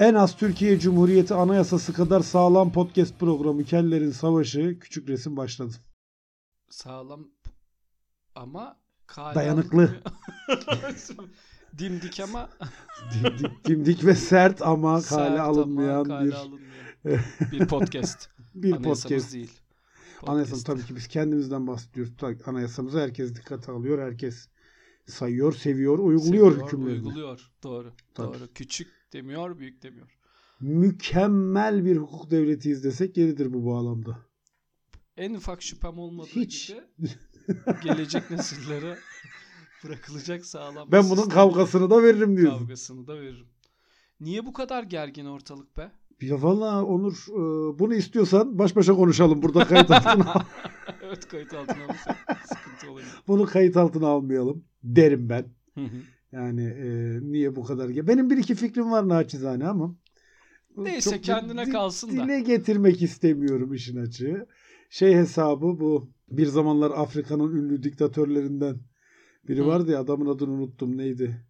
En az Türkiye Cumhuriyeti Anayasası kadar sağlam podcast programı Kellerin Savaşı küçük resim başladı. Sağlam ama kale Dayanıklı. Dimdik ama dimdik, dimdik ve sert ama sert kale ama alınmayan kale bir alınmayan bir podcast. bir Anayasamız podcast. değil. Anayasamız Podcast. tabii ki biz kendimizden bahsediyoruz. Anayasamızı herkes dikkate alıyor. Herkes sayıyor, seviyor, uyguluyor Seviyor, hükümlerini. Uyguluyor. Doğru. Tabii. Doğru. Küçük demiyor, büyük demiyor. Mükemmel bir hukuk devletiyiz desek yeridir bu bağlamda. En ufak şüphem olmadığı Hiç. gibi gelecek nesillere bırakılacak sağlam Ben bunun kavgasını da veririm diyorsun. kavgasını da veririm. Niye bu kadar gergin ortalık be? Ya valla Onur e, bunu istiyorsan baş başa konuşalım burada kayıt altına. evet kayıt altına alırsak sıkıntı olabilir. bunu kayıt altına almayalım derim ben. Hı hı. Yani e, niye bu kadar? Benim bir iki fikrim var naçizane ama. Neyse, çok kendine di- kalsın da. Dile getirmek istemiyorum işin açığı. Şey hesabı bu bir zamanlar Afrika'nın ünlü diktatörlerinden biri Hı. vardı ya adamın adını unuttum neydi?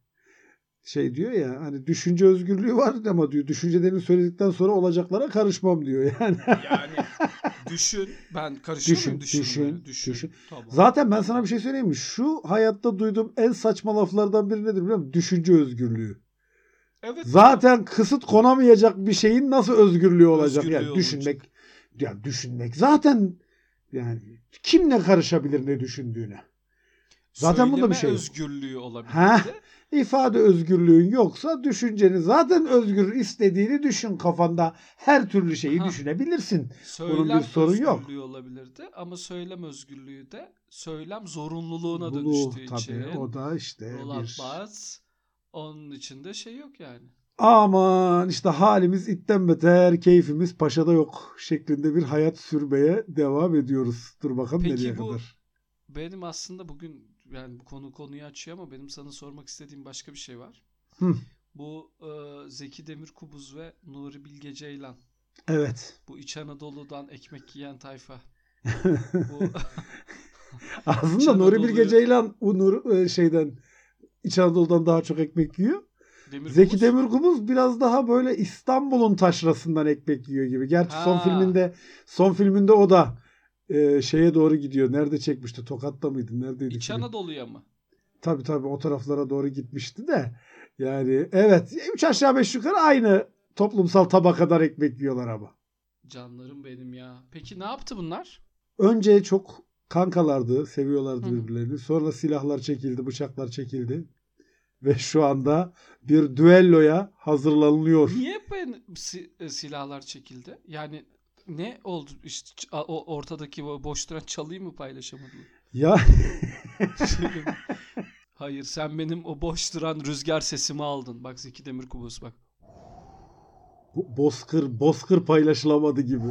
Şey diyor ya hani düşünce özgürlüğü var ama diyor düşüncelerini söyledikten sonra olacaklara karışmam diyor yani. Yani düşün. Ben karışıyor Düşün, muyum düşünmelere? düşün, düşün. Tamam. Zaten ben sana bir şey söyleyeyim mi? Şu hayatta duyduğum en saçma laflardan biri nedir biliyor musun? Düşünce özgürlüğü. Evet. Zaten kısıt konamayacak bir şeyin nasıl özgürlüğü olacak? Özgürlüğü yani olacak. düşünmek ya düşünmek zaten yani kim ne karışabilir ne düşündüğüne. Zaten bunda bir Söyleme şey yok. özgürlüğü olabilir. Ha? İfade özgürlüğün yoksa düşünceni zaten özgür istediğini düşün kafanda. Her türlü şeyi Ha. düşünebilirsin. Söylem bir sorun yok. özgürlüğü olabilirdi ama söylem özgürlüğü de söylem zorunluluğuna Bulu, dönüştüğü tabii için. o da işte Roland bir... Barthes, onun içinde şey yok yani. Aman işte halimiz itten beter, keyfimiz paşada yok şeklinde bir hayat sürmeye devam ediyoruz. Dur bakalım Peki nereye bu- kadar. Benim aslında bugün yani bu konu konuyu açıyor ama benim sana sormak istediğim başka bir şey var. Hı. Bu e, Zeki Demirkubuz ve Nuri Bilge Ceylan. Evet. Bu İç Anadolu'dan ekmek yiyen tayfa. Bu Aslında Nuri Bilge Ceylan o Nur, e, şeyden İç Anadolu'dan daha çok ekmek yiyor. Demirkubuz. Zeki Demirkubuz biraz daha böyle İstanbul'un taşrasından ekmek yiyor gibi. Gerçi son Ha. filminde son filminde o da e, şeye doğru gidiyor. Nerede çekmişti? Tokat'ta mıydı? Neredeydi? İç? Anadolu'ya mı? Tabii tabii o taraflara doğru gitmişti de. Yani evet üç aşağı beş yukarı aynı toplumsal tabakadan ekmek yiyorlar ama. Canlarım benim ya. Peki ne yaptı bunlar? Önce çok kankalardı, seviyorlardı Hı hı. birbirlerini. Sonra silahlar çekildi, bıçaklar çekildi. Ve şu anda bir düelloya hazırlanılıyor. Niye ben si- e, silahlar çekildi? Yani ne oldu? İşte o ortadaki boş duran çalıyı mı paylaşamadılar? Ya Hayır sen benim o boş duran rüzgar sesimi aldın. Bak Zeki Demirkubuz bak. bu bozkır bozkır paylaşılamadı gibi.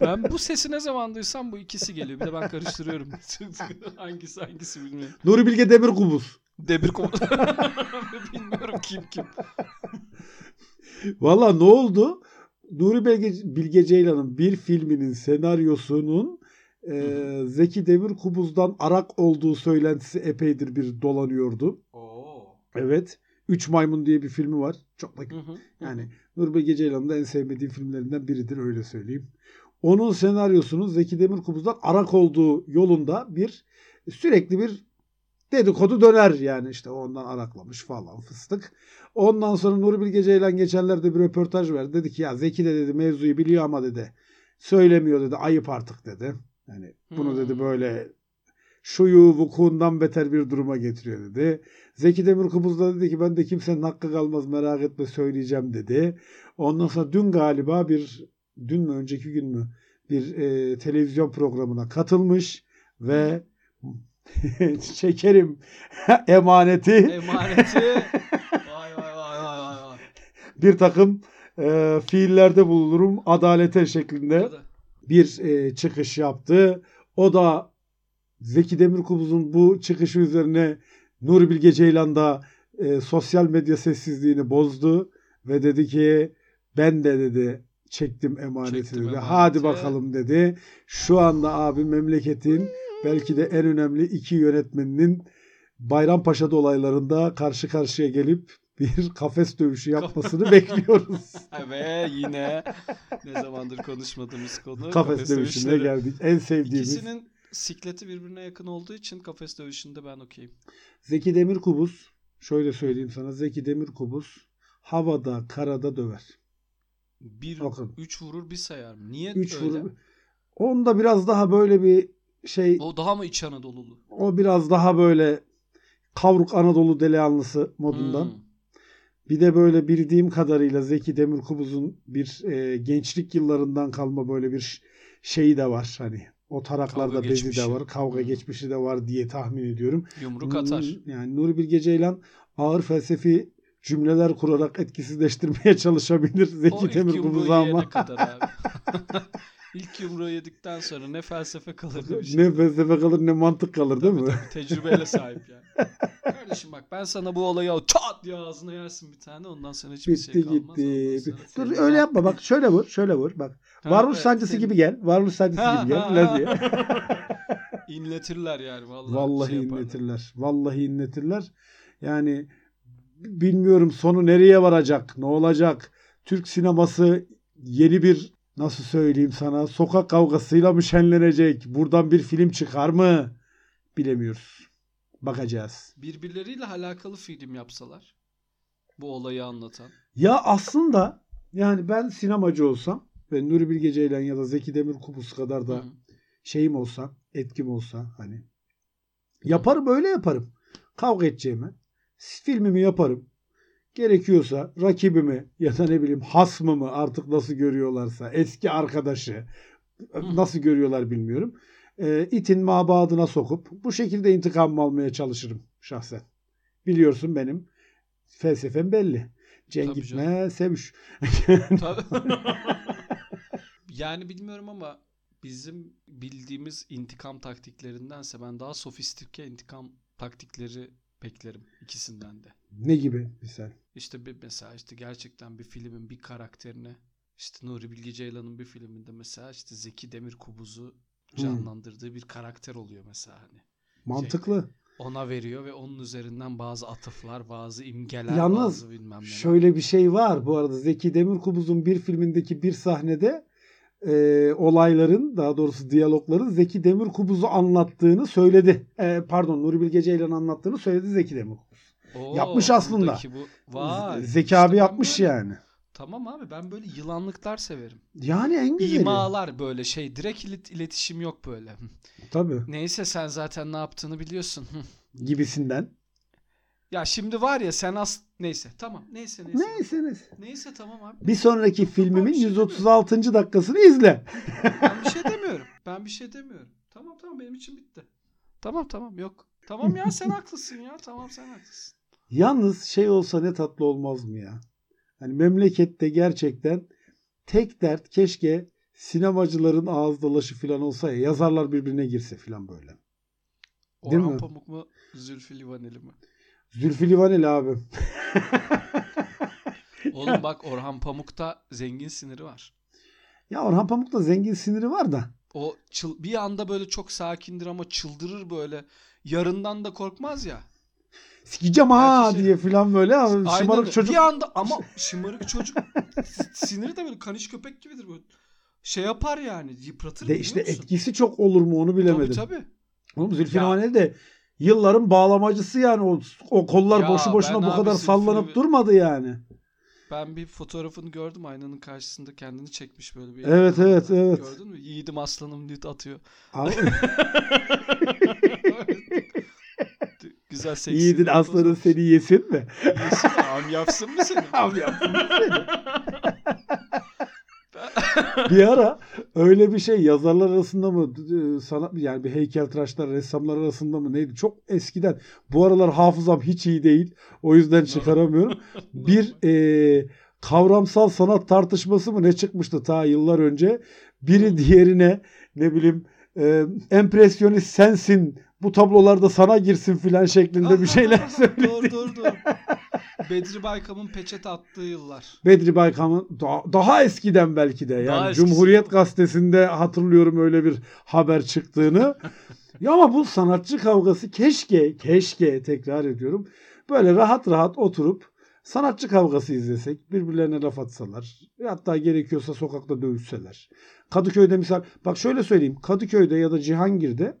Ben bu sesi ne zaman duysam bu ikisi geliyor. Bir de ben karıştırıyorum. hangisi hangisi bilmiyorum. Nuri Bilge Demirkubuz. Demirkubuz. Bilmiyorum kim kim. Valla ne oldu? Nuri Bilge, Bilge Ceylan'ın bir filminin senaryosunun e, Zeki Demirkubuz'dan arak olduğu söylentisi epeydir bir dolanıyordu. Oo. Evet. Üç Maymun diye bir filmi var. Çok da Hı hı. yani Nuri Bilge Ceylan'ın da en sevmediğim filmlerinden biridir öyle söyleyeyim. Onun senaryosunun Zeki Demirkubuz'dan arak olduğu yolunda bir sürekli bir dedikodu döner yani işte ondan araklamış falan fıstık. Ondan sonra Nuri Bilge Ceylan geçenlerde bir röportaj verdi. Dedi ki ya Zeki de dedi mevzuyu biliyor ama dedi söylemiyor dedi ayıp artık dedi. Yani bunu Hmm. dedi böyle şuyu vukuundan beter bir duruma getiriyor dedi. Zeki Demirkubuz da dedi ki ben de kimsenin hakkı kalmaz merak etme söyleyeceğim dedi. Ondan sonra dün galiba bir dün mü önceki gün mü bir e, televizyon programına katılmış ve şekerim emaneti Emaneti. Vay vay vay vay vay vay. bir takım e, fiillerde bulunurum adalete şeklinde bir e, çıkış yaptı. O da Zeki Demirkubuz'un bu çıkışı üzerine Nuri Bilge Ceylan da e, sosyal medya sessizliğini bozdu ve dedi ki ben de dedi çektim emaneti Çektim dedi. emaneti. Hadi bakalım dedi. Şu anda abi memleketin belki de en önemli iki yönetmeninin Bayrampaşa dolaylarında karşı karşıya gelip bir kafes dövüşü yapmasını bekliyoruz. Ve yine ne zamandır konuşmadığımız konu Kafes dövüşüne dövüşleri. geldik. En sevdiğimiz. İkisinin sikleti birbirine yakın olduğu için kafes dövüşünde ben okeyim. Zeki Demirkubuz şöyle söyleyeyim sana. Zeki Demirkubuz havada, karada döver. Bir, Bakın. üç vurur bir sayar mı? Niye 3 öyle? vurur. Onda biraz daha böyle bir şey O daha mı İç Anadolu'lu? o biraz daha böyle kavruk Anadolu delihanlısı modundan. Hmm. Bir de böyle bildiğim kadarıyla Zeki Demirkubuz'un bir e, gençlik yıllarından kalma böyle bir şeyi de var. Hani o taraklarda Kavga bezi de var. Kavga Hmm. geçmişi de var diye tahmin ediyorum. Yumruk atar. Yani Nuri Bilge Ceylan ağır felsefi cümleler kurarak etkisizleştirmeye çalışabilir Zeki Demirkubuz'u ama kadar abi. ilk yumruğu yedikten sonra ne felsefe kalır ne bir şey. ne felsefe kalır ne mantık kalır değil Tabii mi? tabii, tecrübeyle sahip yani. Kardeşim bak ben sana bu olayı al çat diye ağzına yersin bir tane ondan sonra hiçbir Bitti şey kalmaz. Ondan gitti. Dur öyle yapma bak şöyle vur şöyle vur bak. Ha, Varoluş evet, sancısı senin- gibi gel. Varoluş sancısı Ha, gibi gel. ha, ha. İnletirler yani vallahi. Vallahi şey inletirler. Vallahi inletirler. Yani bilmiyorum sonu nereye varacak? Ne olacak? Türk sineması yeni bir nasıl söyleyeyim sana sokak kavgasıyla mı şenlenecek? Buradan bir film çıkar mı? Bilemiyoruz. Bakacağız. Birbirleriyle alakalı film yapsalar. Bu olayı anlatan. Ya aslında yani ben sinemacı olsam ve Nuri Bilge Ceylan ya da Zeki Demirkubuz kadar da Hı. şeyim olsa, etkim olsa hani yaparım öyle yaparım. Kavga edeceğime filmimi yaparım. Gerekiyorsa rakibimi ya da ne bileyim hasmımı artık nasıl görüyorlarsa eski arkadaşı nasıl görüyorlar bilmiyorum. E, itin mabadına sokup bu şekilde intikam almaya çalışırım şahsen. Biliyorsun benim felsefem belli. Cenk Tabii gitme. Tabii. yani bilmiyorum ama bizim bildiğimiz intikam taktiklerindense ben daha sofistike intikam taktikleri beklerim ikisinden de. ne gibi misal? İşte bir mesela işte gerçekten bir filmin bir karakterine işte Nuri Bilge Ceylan'ın bir filminde mesela işte Zeki Demirkubuz'u canlandırdığı bir karakter oluyor mesela hani. Mantıklı. Ona veriyor ve onun üzerinden bazı atıflar, bazı imgeler, Yalnız bazı bilmem neler. Şöyle bir şey var bu arada Zeki Demirkubuz'un bir filmindeki bir sahnede e, olayların daha doğrusu diyalogların Zeki Demirkubuz'u anlattığını söyledi. E, pardon Nuri Bilge Ceylan anlattığını söyledi Zeki Demirkubuz. Oo, yapmış aslında. Bu, vay. Zeki abi yapmış böyle- yani. Tamam abi ben böyle yılanlıklar severim. Yani en güzeli. İmalar böyle şey direkt ilet- iletişim yok böyle. Tabii. Neyse sen zaten ne yaptığını biliyorsun. Gibisinden. ya şimdi var ya sen as neyse tamam neyse neyse. Neyse neyse. Neyse tamam abi. Bir sonraki filmimin şey 136. dakikasını izle. Ben bir şey demiyorum. Ben bir şey demiyorum. Tamam tamam benim için bitti. Tamam tamam yok. Tamam ya sen haklısın ya. Tamam sen haklısın. Yalnız şey olsa ne tatlı olmaz mı ya? Hani memlekette gerçekten tek dert keşke sinemacıların ağız dalaşı falan olsa ya yazarlar birbirine girse falan böyle. Değil Orhan mi? Pamuk mu Zülfü Livaneli mi? Zülfü Livaneli abi. Oğlum bak Orhan Pamuk'ta zengin siniri var. Ya Orhan Pamuk'ta zengin siniri var da. O çıl- bir anda böyle çok sakindir ama çıldırır böyle. Yarından da korkmaz ya. Sikeceğim ha şey- diye falan böyle. Aynen Şımarık öyle. çocuk. Bir anda ama şımarık çocuk siniri de böyle kaniş köpek gibidir böyle. Şey yapar yani yıpratır De işte musun? etkisi çok olur mu onu bilemedim. Tabii tabii. Oğlum Livaneli de yılların bağlamacısı yani o, o kollar Ya boşu boşuna bu abi kadar sallanıp Liv- durmadı yani. Ben bir fotoğrafını gördüm aynanın karşısında kendini çekmiş böyle bir. Evet, evet, evet. Gördün mü? Yiğidim aslanım nüt atıyor. Abi, Güzel seksi. Yiğidin aslanın seni yesin mi? Yesin, am yapsın mı seni? Abi yapsın seni. bir ara öyle bir şey yazarlar arasında mı sanat yani bir heykeltıraşlar ressamlar arasında mı neydi? Çok eskiden. Bu aralar hafızam hiç iyi değil. O yüzden çıkaramıyorum. Bir e, kavramsal sanat tartışması mı ne çıkmıştı ta yıllar önce? Biri diğerine ne bileyim e, empresyonist sensin bu tablolarda sana girsin filan şeklinde bir şeyler söyledi. Doğru doğru doğru. Bedri Baykam'ın peçete attığı yıllar. Bedri Baykam'ın daha, daha eskiden belki de yani Daha eskisi. Cumhuriyet Gazetesi'nde hatırlıyorum öyle bir haber çıktığını. ya ama bu sanatçı kavgası keşke keşke tekrar ediyorum böyle rahat rahat oturup sanatçı kavgası izlesek, birbirlerine laf atsalar, hatta gerekiyorsa sokakta dövüşseler. Kadıköy'de misal, bak şöyle söyleyeyim, Kadıköy'de ya da Cihangir'de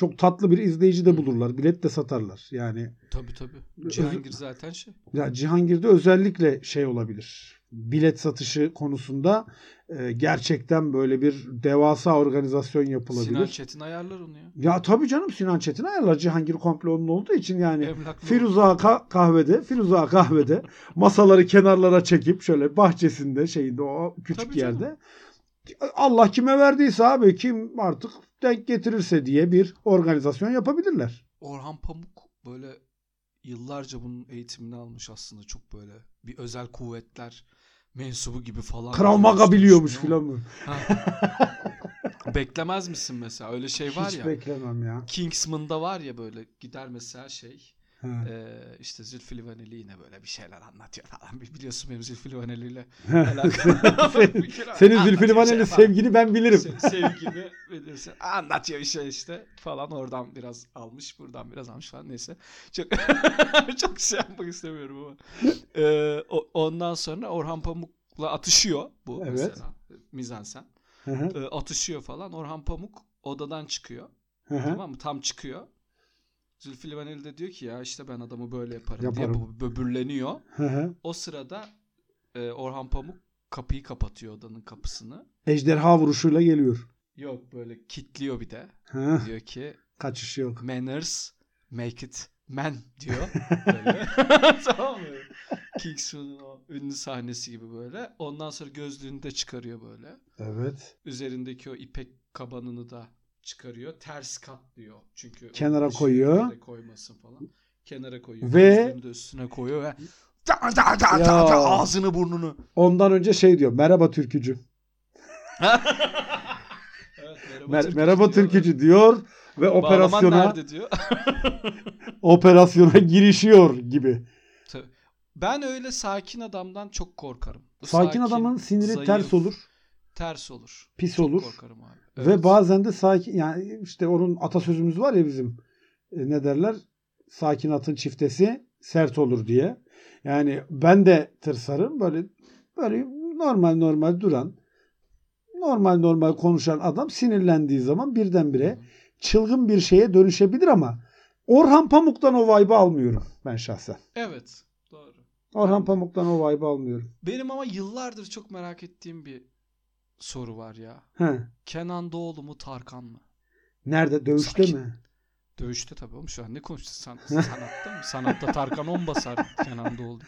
çok tatlı bir izleyici de bulurlar. Bilet de satarlar. Yani Tabii tabii. Cihangir zaten şey. ya Cihangir'de özellikle şey olabilir. Bilet satışı konusunda e, gerçekten böyle bir devasa organizasyon yapılabilir. Sinan Çetin ayarlar onu ya. Ya tabii canım Sinan Çetin ayarlar. Cihangir komple onun olduğu için yani Emlaklı Firuza ka- kahvede, Firuza kahvede masaları kenarlara çekip şöyle bahçesinde şeyinde o küçük Tabii canım. Allah kime verdiyse abi kim artık denk getirirse diye bir organizasyon yapabilirler. Orhan Pamuk böyle yıllarca bunun eğitimini almış aslında çok böyle bir özel kuvvetler mensubu gibi falan. Biliyormuş Maga biliyormuş filan mı? Beklemez misin mesela öyle şey var Hiç ya. beklemem ya. Kingsman'da var ya böyle gider mesela şey Ha. e, işte Zülfü Livaneli yine böyle bir şeyler anlatıyor falan. Biliyorsun benim Zülfü Livaneli ile alakalı. senin, senin Zülfü Livaneli şey sevgini ben bilirim. Se- sevgimi bilirsin. Anlatıyor bir şey işte falan oradan biraz almış buradan biraz almış falan neyse. Çok çok şey yapmak istemiyorum ama. Ee, ondan sonra Orhan Pamuk'la atışıyor bu Evet. mesela. Mizansen. Hı hı, Ee, atışıyor falan. Orhan Pamuk odadan çıkıyor. hı hı. Tamam mı? Tam çıkıyor. Zülfü Livaneli de diyor ki ya işte ben adamı böyle yaparım, Yaparım. diye böbürleniyor. Hı hı. O sırada e, Orhan Pamuk kapıyı kapatıyor odanın kapısını. Ejderha vuruşuyla geliyor. Yok böyle kitliyor bir de. Hı, Diyor ki kaçış yok. manners make it man diyor. Böyle. tamam mı? Kingsman'ın o ünlü sahnesi gibi böyle. Ondan sonra gözlüğünü de çıkarıyor böyle. Evet. Üzerindeki o ipek kabanını da çıkarıyor. Ters katlıyor. Çünkü Kenara koyuyor. koymasın falan. Kenara koyuyor. Ve- de üstüne koyuyor ve da, da, da, da, Ya. da, ağzını burnunu. Ondan önce şey diyor. Merhaba türkücü. evet, Mer- merhaba türkücü diyor ve Bağlaman operasyona diyor. operasyona girişiyor gibi. Ben öyle sakin adamdan çok korkarım. Bu Sakin, adamın siniri zayıf, ters olur, Ters olur. pis Çok olur korkarım abi. ve Evet. bazen de sakin yani işte onun atasözümüz var ya bizim e, ne derler? Sakin atın çiftesi sert olur diye. Yani ben de tırsarım böyle böyle normal normal duran normal normal konuşan adam sinirlendiği zaman birdenbire çılgın bir şeye dönüşebilir ama Orhan Pamuk'tan o vibe'ı almıyorum ben şahsen. Evet. Doğru. Orhan Pamuk'tan o vibe'ı almıyorum. Benim ama yıllardır çok merak ettiğim bir soru var ya. He. Kenan Doğulu mu Tarkan mı? Nerede? Dövüşte Sakin. mi? Dövüşte tabii oğlum şu an ne konuştuk San- sanatta mı? Sanatta Tarkan on basar Kenan Doğulu.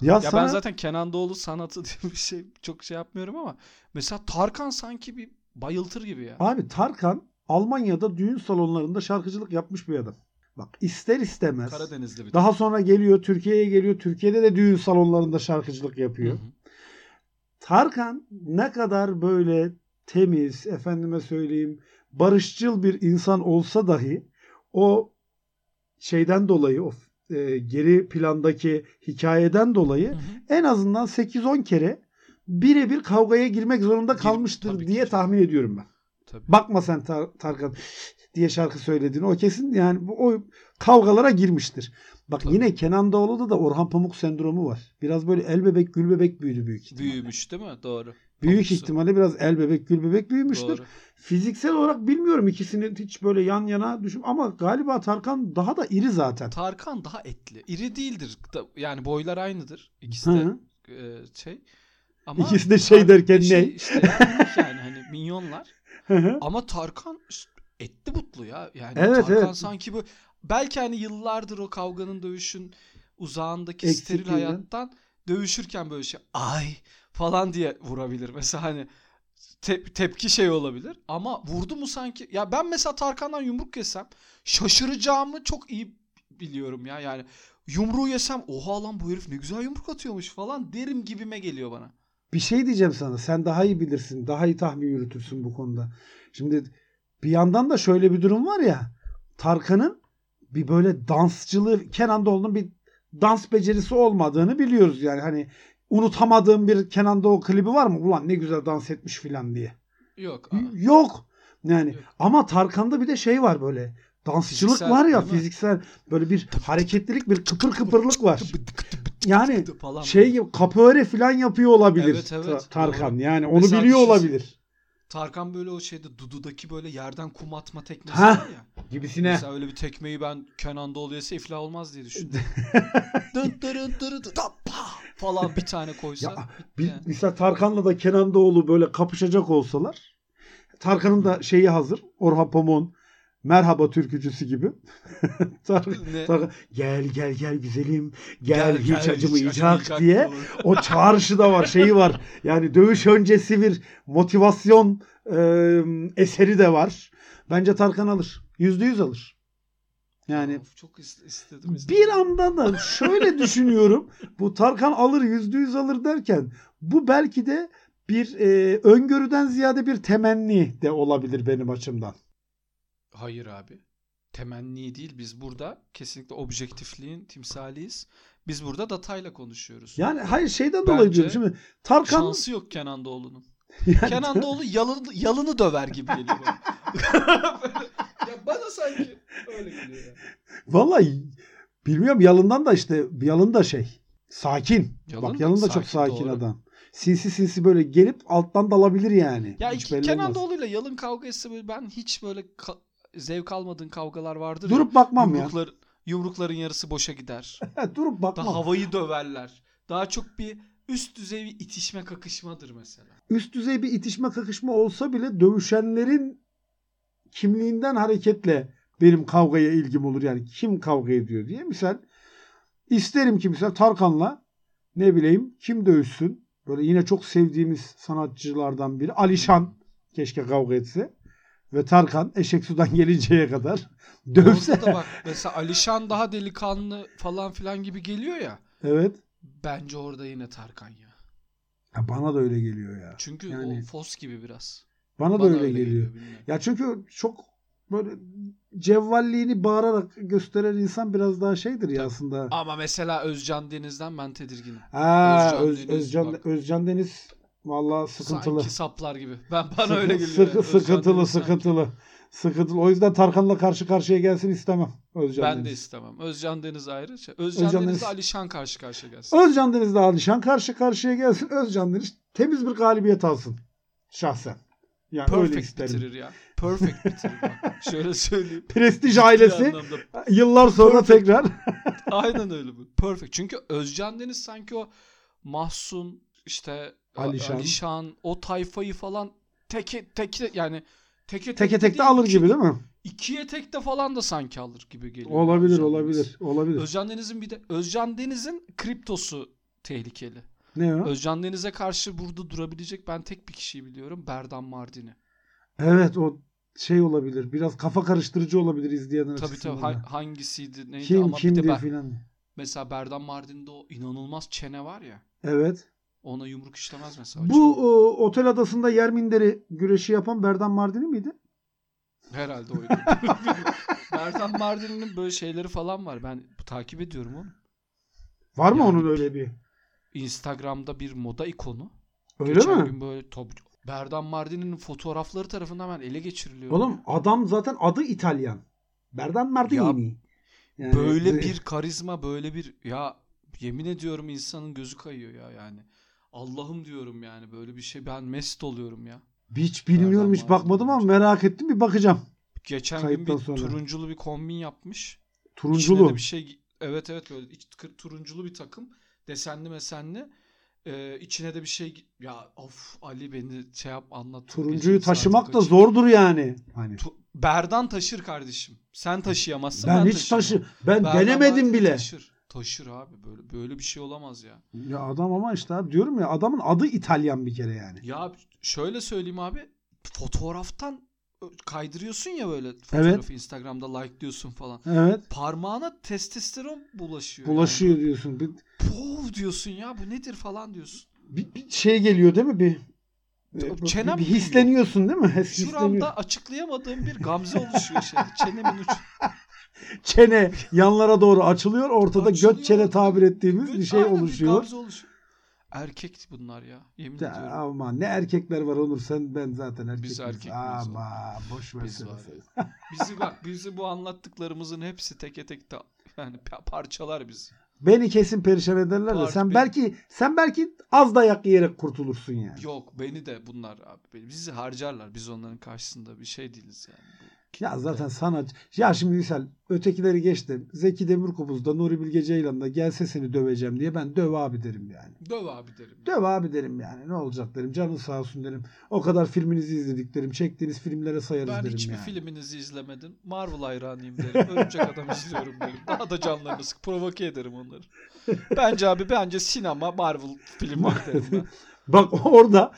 Ya, Ya sana ben zaten Kenan Doğulu sanatı diye bir şey çok şey yapmıyorum ama mesela Tarkan sanki bir bayıltır gibi ya. abi Tarkan Almanya'da düğün salonlarında şarkıcılık yapmış bir adam. Bak ister istemez. Karadeniz'de bir. Daha sonra geliyor Türkiye'ye geliyor. Türkiye'de de düğün salonlarında şarkıcılık yapıyor. Hı hı. Tarkan ne kadar böyle temiz, efendime söyleyeyim, barışçıl bir insan olsa dahi o şeyden dolayı o e, geri plandaki hikayeden dolayı Hı hı. en azından 8-10 kere birebir kavgaya girmek zorunda Gir- kalmıştır ki diye canım. tahmin ediyorum ben. Tabii. Bakma sen Tar- Tarkan diye şarkı söylediğini o kesin yani o kavgalara girmiştir. Bak Tabii. yine Kenan Doğulu'da da Orhan Pamuk sendromu var. Biraz böyle el bebek gül bebek büyüdü büyük ihtimalle. Büyümüş değil mi? Doğru. Büyük Pamuksu. ihtimalle biraz el bebek gül bebek büyümüştür. Doğru. Fiziksel olarak bilmiyorum ikisini hiç böyle yan yana düşün ama galiba Tarkan daha da iri zaten. Tarkan daha etli. İri değildir. Yani boylar aynıdır. İkisi de hı. e, şey. Ama İkisi de şey derken şey ne? işte yani, hani minyonlar. Hı hı. Ama Tarkan etli butlu ya. Yani Evet, Tarkan evet. sanki bu belki hani yıllardır o kavganın dövüşün uzağındaki steril Eksikliğinden. hayattan dövüşürken böyle şey ay falan diye vurabilir. Mesela hani te- tepki şey olabilir ama vurdu mu sanki ya ben mesela Tarkan'dan yumruk yesem şaşıracağımı çok iyi biliyorum ya yani yumruğu yesem oha lan bu herif ne güzel yumruk atıyormuş falan derim gibime geliyor bana. Bir şey diyeceğim sana. Sen daha iyi bilirsin. Daha iyi tahmin yürütürsün bu konuda. Şimdi bir yandan da şöyle bir durum var ya. Tarkan'ın bir böyle dansçılığı Kenan Doğulu'nun bir dans becerisi olmadığını biliyoruz. Yani hani unutamadığım bir Kenan Doğulu klibi var mı? Ulan ne güzel dans etmiş filan diye. Yok. aa. Yok. Yani Yok. ama Tarkan'da bir de şey var böyle. Dansçılık Fiziksel, var ya fiziksel böyle bir hareketlilik bir kıpır kıpırlık var. yani şey gibi capoeira falan yapıyor olabilir Evet, evet. Ta- Tarkan. Doğru. Yani onu Mesela biliyor olabilir. Tarkan böyle o şeyde Dudu'daki böyle yerden kum atma teknesi Ha. var ya. Gibisine. Mesela öyle bir tekmeyi ben Kenan Doğulu yese iflah olmaz diye düşündüm. dın dırın dırı dı da pa falan bir tane koysa. Ya, Bir, yani. mesela Tarkan'la da Kenan Doğulu böyle kapışacak olsalar Tarkan'ın da şeyi hazır. Orhan Pamuk'un Merhaba türkücüsü gibi. Tar- gel gel gel güzelim gel, hiç gel, acımayacak acımayacak diye o çağrışı da var şeyi var. Yani dövüş öncesi bir motivasyon e, eseri de var. Bence Tarkan alır. Yüzde yüz alır. Yani Of, çok is- istedim, istedim. bir anda da şöyle düşünüyorum. Bu Tarkan alır yüzde yüz alır derken bu belki de bir e, öngörüden ziyade bir temenni de olabilir benim açımdan. Hayır abi. Temenni değil. Biz burada kesinlikle objektifliğin timsaliyiz. Biz burada datayla konuşuyoruz. Yani hayır şeyden Bence dolayı diyorum. Şimdi Tarkan Şansı yok Kenan Doğulu'nun. yani, Kenan Doğulu yalını, yalını döver gibi geliyor bana. ya bana sanki öyle geliyor vallahi bilmiyorum yalından da işte yalın da şey sakin. Yalın Bak yalın da çok sakin, sakin doğru. adam. Sinsi sinsi böyle gelip alttan dalabilir yani. Ya Hiç Kenan. Doğulu'yla yalın kavga etse böyle ben hiç böyle ka- zevk almadığın kavgalar vardır Durup bakmam ya. ya. Yumruklar, yumrukların yarısı boşa gider. Durup bakmam. Daha havayı döverler. Daha çok bir üst düzey bir itişme kakışmadır mesela. üst düzey bir itişme kakışma olsa bile dövüşenlerin kimliğinden hareketle benim kavgaya ilgim olur. Yani kim kavga ediyor diye. Misal isterim ki misal Tarkan'la ne bileyim kim dövüşsün. Böyle yine çok sevdiğimiz sanatçılardan biri. Alişan keşke kavga etse. Ve Tarkan eşek sudan gelinceye kadar dövse. Orada da bak mesela Alişan daha delikanlı falan filan gibi geliyor ya. Evet. Bence orada yine Tarkan ya. Ya bana da öyle geliyor ya. Çünkü Yani- o Fos gibi biraz. Bana, da Bana öyle, geliyor. bilmiyorum. Ya çünkü çok böyle cevvalliğini bağırarak gösteren insan biraz daha şeydir ya Tabii. aslında. Ama mesela Özcan Deniz'den ben tedirginim. Ha, Özcan Öz- Deniz Özcan, bak. Özcan Deniz vallahi sıkıntılı. Sanki saplar gibi. Ben bana Sıkı- öyle geliyor. sıkı- yani. Sıkıntılı, Deniz sanki. sıkıntılı. Sıkıntılı. O yüzden Tarkan'la karşı karşıya gelsin istemem. Özcan Ben de Deniz. istemem. Özcan Deniz ayrı. Şey, Özcan, Özcan Deniz'le Deniz- Alişan karşı karşıya gelsin. Özcan Deniz'le Alişan karşı karşıya gelsin. Özcan Deniz temiz bir galibiyet alsın. Şahsen. Yani öyle Perfect isterim. bitirir ya. Perfect bitirir bak. Şöyle söyleyeyim. Prestij ailesi yıllar sonra Perfect. tekrar Aynen öyle bu. Perfect. Çünkü Özcan Deniz sanki o Mahsun işte Alişan. Alişan, o tayfayı falan teke teke yani teke teke tekte tekte alır iki- gibi değil mi? İkiye tekte falan da sanki alır gibi geliyor. Olabilir, Özcan olabilir, Deniz. olabilir. Özcan Deniz'in bir de Özcan Deniz'in kriptosu tehlikeli. Ne o? Özcan Deniz'e karşı burada durabilecek ben tek bir kişiyi biliyorum. Berdan Mardini. Evet o şey olabilir. Biraz kafa karıştırıcı olabilir izleyenler Tabii açısından tabii ha- hangisiydi neydi Kim ama bir kimdi de ben, filan. mesela Berdan Mardin'de o inanılmaz çene var ya. Evet. Ona yumruk işlemez mesela. Bu o, otel adasında yer minderi güreşi yapan Berdan Mardini miydi? Herhalde oydu. Berdan Mardin'in böyle şeyleri falan var. Ben takip ediyorum onu. Var mı Yani- onun öyle bir? Instagram'da bir moda ikonu. Öyle Geçen mi? gün böyle top Berdan Mardin'in fotoğrafları tarafından ben ele geçiriliyor. Oğlum adam zaten adı İtalyan. Berdan Mardini. Yani- böyle bir karizma, böyle bir ya yemin ediyorum insanın gözü kayıyor ya yani. Allah'ım diyorum yani böyle bir şey ben mest oluyorum ya. hiç bilmiyorum hiç bakmadım ama merak ettim bir bakacağım. Geçen Kayıttan gün bir sonra. turunculu bir kombin yapmış. Turunculu. de bir şey evet evet böyle iç- turunculu bir takım desenli mesenli Ee, içine de bir şey ya of Ali beni şey yap anlat. Turuncuyu taşımak da zordur yani. Hani Tu- Berdan taşır kardeşim. Sen taşıyamazsın ben, ben, hiç taşıyamam. taşı ben Berdan denemedim bile. Taşır. Taşır abi böyle böyle bir şey olamaz ya. Ya adam ama işte abi diyorum ya adamın adı İtalyan bir kere yani. Ya şöyle söyleyeyim abi fotoğraftan kaydırıyorsun ya böyle fotoğrafı Instagram'da like'lıyorsun falan. Evet. Parmağına testosteron bulaşıyor. Bulaşıyor Yani. diyorsun. Bir, Pov diyorsun ya bu nedir falan diyorsun. bir, bir şey geliyor değil mi bir bir, çenem bir hisleniyorsun değil mi? Hisleniyor. Şuramda açıklayamadığım bir gamze oluşuyor şey. Çenemin ucu. Çene yanlara doğru açılıyor. Ortada Açılıyor. göt çene tabir ettiğimiz bir şey Aynen oluşuyor. gamze oluşuyor. Erkek bunlar ya. Yemin Ya ediyorum. ama ne erkekler var Onur sen ben zaten erkek. Biz erkek Ama boş ver Biz var Bizi bak bizi bu anlattıklarımızın hepsi teke tek de yani pa- parçalar bizi. Beni kesin perişan ederler de sen bir. belki sen belki az dayak yiyerek kurtulursun yani. Yok beni de bunlar abi. beni- Bizi harcarlar. Biz onların karşısında bir şey değiliz yani. Ya zaten sanat. Ya şimdi misal ötekileri geçtim. Zeki Demirkubuz'da Nuri Bilge Ceylan'da gelse seni döveceğim diye ben döv abi derim yani. Döv abi derim. Döv abi derim yani. Ne olacak derim. Canın sağ olsun derim. O kadar filminizi izledik derim. Çektiğiniz filmlere sayarız Ben derim hiçbir yani. filminizi izlemedim. Marvel hayranıyım derim. Örümcek Adam izliyorum derim. Daha da canlarını sık provoke ederim onları. Bence abi bence sinema Marvel filmleri derim ben. Bak orada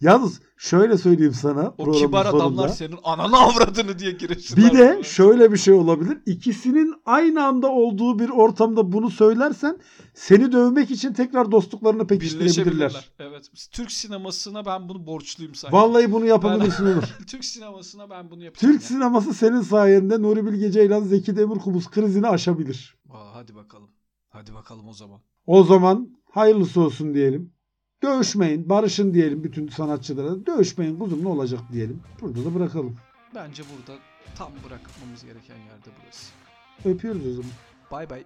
yalnız şöyle söyleyeyim sana. O kibar adamlar sonunda. senin ananı avradını diye girişsinler. Bir de şöyle bir şey olabilir. İkisinin aynı anda olduğu bir ortamda bunu söylersen seni dövmek için tekrar dostluklarını pekiştirebilirler. Evet. Türk sinemasına ben bunu borçluyum sanki. Vallahi bunu yapabilirsin Onur. Türk sinemasına ben bunu yapacağım. Türk sineması senin sayende Nuri Bilge Ceylan, Zeki Demirkubuz krizini aşabilir. Aa, hadi bakalım. Hadi bakalım o zaman. O zaman hayırlısı olsun diyelim. Dövüşmeyin, barışın diyelim bütün sanatçılara. Dövüşmeyin kuzum ne olacak diyelim. Burada da bırakalım. Bence burada tam bırakmamız gereken yerde burası. Öpüyoruz o zaman. Bay bay.